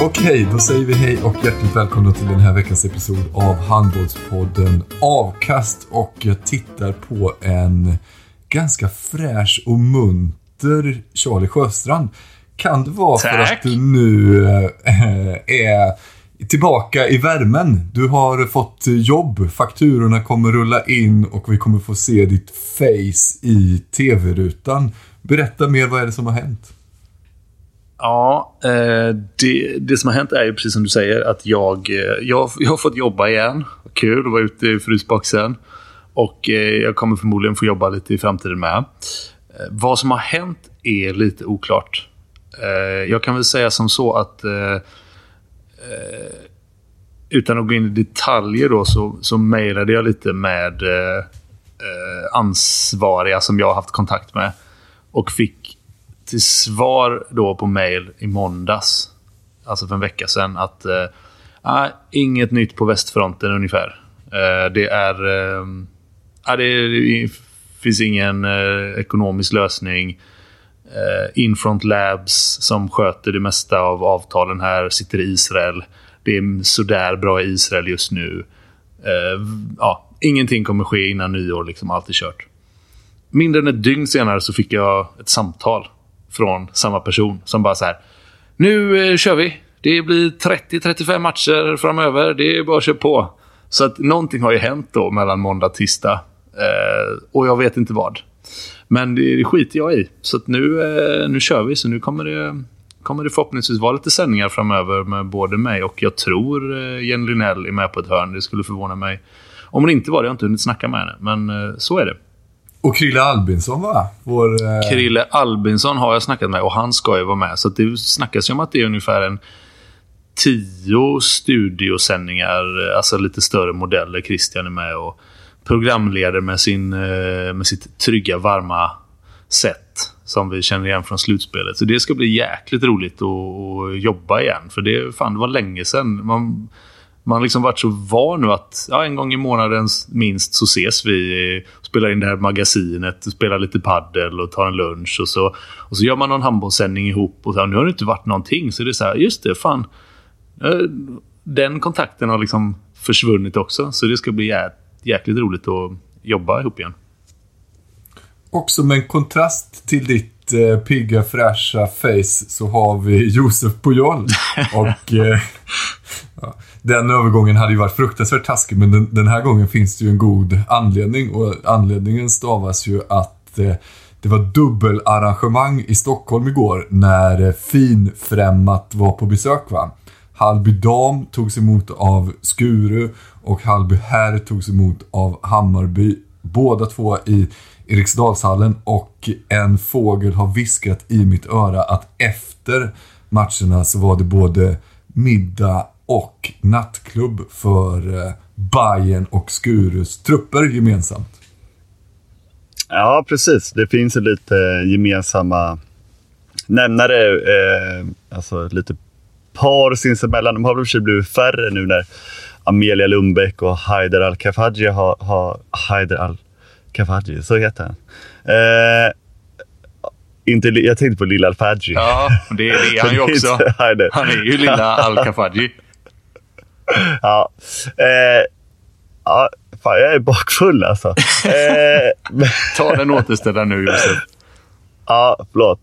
Okej, då säger vi hej och hjärtligt välkomna till den här veckans episod av Handbollspodden Avkast och jag tittar på en ganska fräsch och munter Charlie Sjöstrand. Kan det vara för Tack. att du nu äh, är tillbaka i värmen? Du har fått jobb, fakturorna kommer rulla in och vi kommer få se ditt face i tv-rutan. Berätta mer, vad är det som har hänt? Ja, eh, det, det som har hänt är ju precis som du säger att jag, eh, jag, jag har fått jobba igen. Kul att vara ute i frysboxen. Och eh, jag kommer förmodligen få jobba lite i framtiden med. Vad som har hänt är lite oklart. Jag kan väl säga som så att utan att gå in i detaljer då så, så mejlade jag lite med ansvariga som jag har haft kontakt med. Och fick till svar då på mail i måndags, alltså för en vecka sedan, att eh, ah, inget nytt på västfronten ungefär. Eh, det är... Eh, ah, det, det finns ingen eh, ekonomisk lösning. Eh, Infront Labs som sköter det mesta av avtalen här sitter i Israel. Det är sådär bra i Israel just nu. Eh, ja, ingenting kommer ske innan nyår. Liksom, allt är kört. Mindre än ett dygn senare så fick jag ett samtal från samma person som bara så här. Nu eh, kör vi. Det blir 30-35 matcher framöver. Det är bara att köra på. Så att någonting har ju hänt då mellan måndag och tisdag. Eh, och jag vet inte vad. Men det, det skiter jag i. Så att nu, eh, nu kör vi. Så nu kommer det, kommer det förhoppningsvis vara lite sändningar framöver med både mig och jag tror eh, Jenny Linell är med på ett hörn. Det skulle förvåna mig. Om hon inte var det, jag har inte hunnit snacka med henne. Men eh, så är det. Och Krille Albinsson va? Vår, eh, Krille Albinsson har jag snackat med och han ska ju vara med. Så det snackas ju om att det är ungefär en tio studiosändningar, eh, alltså lite större modeller. Christian är med och programleder med, sin, eh, med sitt trygga, varma sätt som vi känner igen från slutspelet. Så det ska bli jäkligt roligt att, att jobba igen. För det, fan, det var länge sedan. Man, man har liksom varit så van nu att ja, en gång i månaden minst så ses vi, spelar in det här magasinet, spelar lite paddel och tar en lunch. Och så, och så gör man någon handbollssändning ihop. Och så, nu har det inte varit någonting. Så det är så här, just det, fan. Den kontakten har liksom försvunnit också. Så det ska bli jä jäkligt roligt att jobba ihop igen. Också med en kontrast till ditt eh, pigga, fräscha face så har vi Josef Pujol. Och eh, ja, den övergången hade ju varit fruktansvärt taskig, men den, den här gången finns det ju en god anledning. Och anledningen stavas ju att eh, det var dubbelarrangemang i Stockholm igår när eh, Finfrämmat var på besök va. Hallby dam togs emot av Skuru och Hallby herr togs emot av Hammarby. Båda två i Eriksdalshallen och en fågel har viskat i mitt öra att efter matcherna så var det både middag och nattklubb för eh, Bayern och Skurus trupper gemensamt. Ja, precis. Det finns ju lite gemensamma nämnare. Eh, alltså lite par sinsemellan. De har väl för blivit färre nu när Amelia Lundbäck och Haider Al-Kafaji har... har Haider Al-Kafaji, så heter han. Eh, inte, jag tänkte på Lilla Al-Fadji. Ja, det, det är han ju också. Han är ju lilla Al-Kafaji. ja. Eh, ja, fan jag är bakfull alltså. eh, Ta den återställda nu Josef. Ja, förlåt.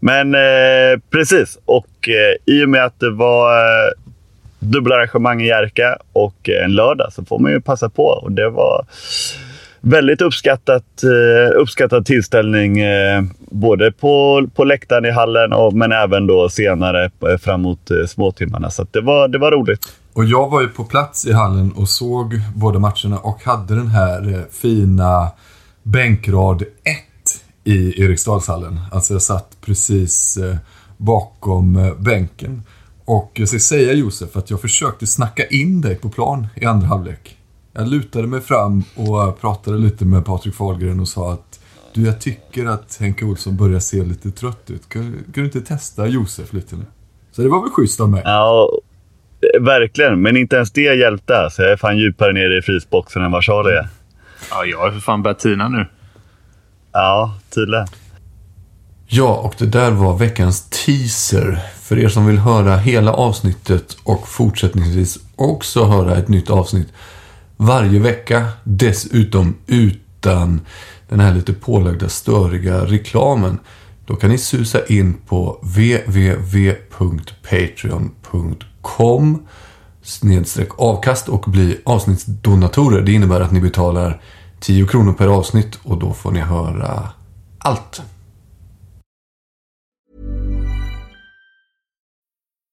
Men eh, precis. Och eh, i och med att det var eh, dubbelarrangemang i Jerka och en lördag så får man ju passa på. Och det var väldigt uppskattat, eh, uppskattad tillställning. Eh, både på, på läktaren i hallen och, men även då senare eh, framåt eh, småtimmarna. Så det, var, det var roligt. Och jag var ju på plats i hallen och såg båda matcherna och hade den här fina bänkrad 1 i Eriksdalshallen. Alltså jag satt precis bakom bänken. Och jag ska säga Josef att jag försökte snacka in dig på plan i andra halvlek. Jag lutade mig fram och pratade lite med Patrik Fahlgren och sa att du, jag tycker att Henke Olsson börjar se lite trött ut. Kan, kan du inte testa Josef lite nu? Så det var väl schysst av mig. Ja, verkligen. Men inte ens det hjälpte. Så jag är fan djupare nere i frysboxen än vad Charlie är. Ja, jag har för fan börjat tina nu. Ja, tydligen. Ja, och det där var veckans teaser. För er som vill höra hela avsnittet och fortsättningsvis också höra ett nytt avsnitt varje vecka. Dessutom utan den här lite pålagda störiga reklamen. Då kan ni susa in på www.patreon.com snedstreck avkast och bli avsnittsdonatorer. Det innebär att ni betalar 10 kronor per avsnitt och då får ni höra allt.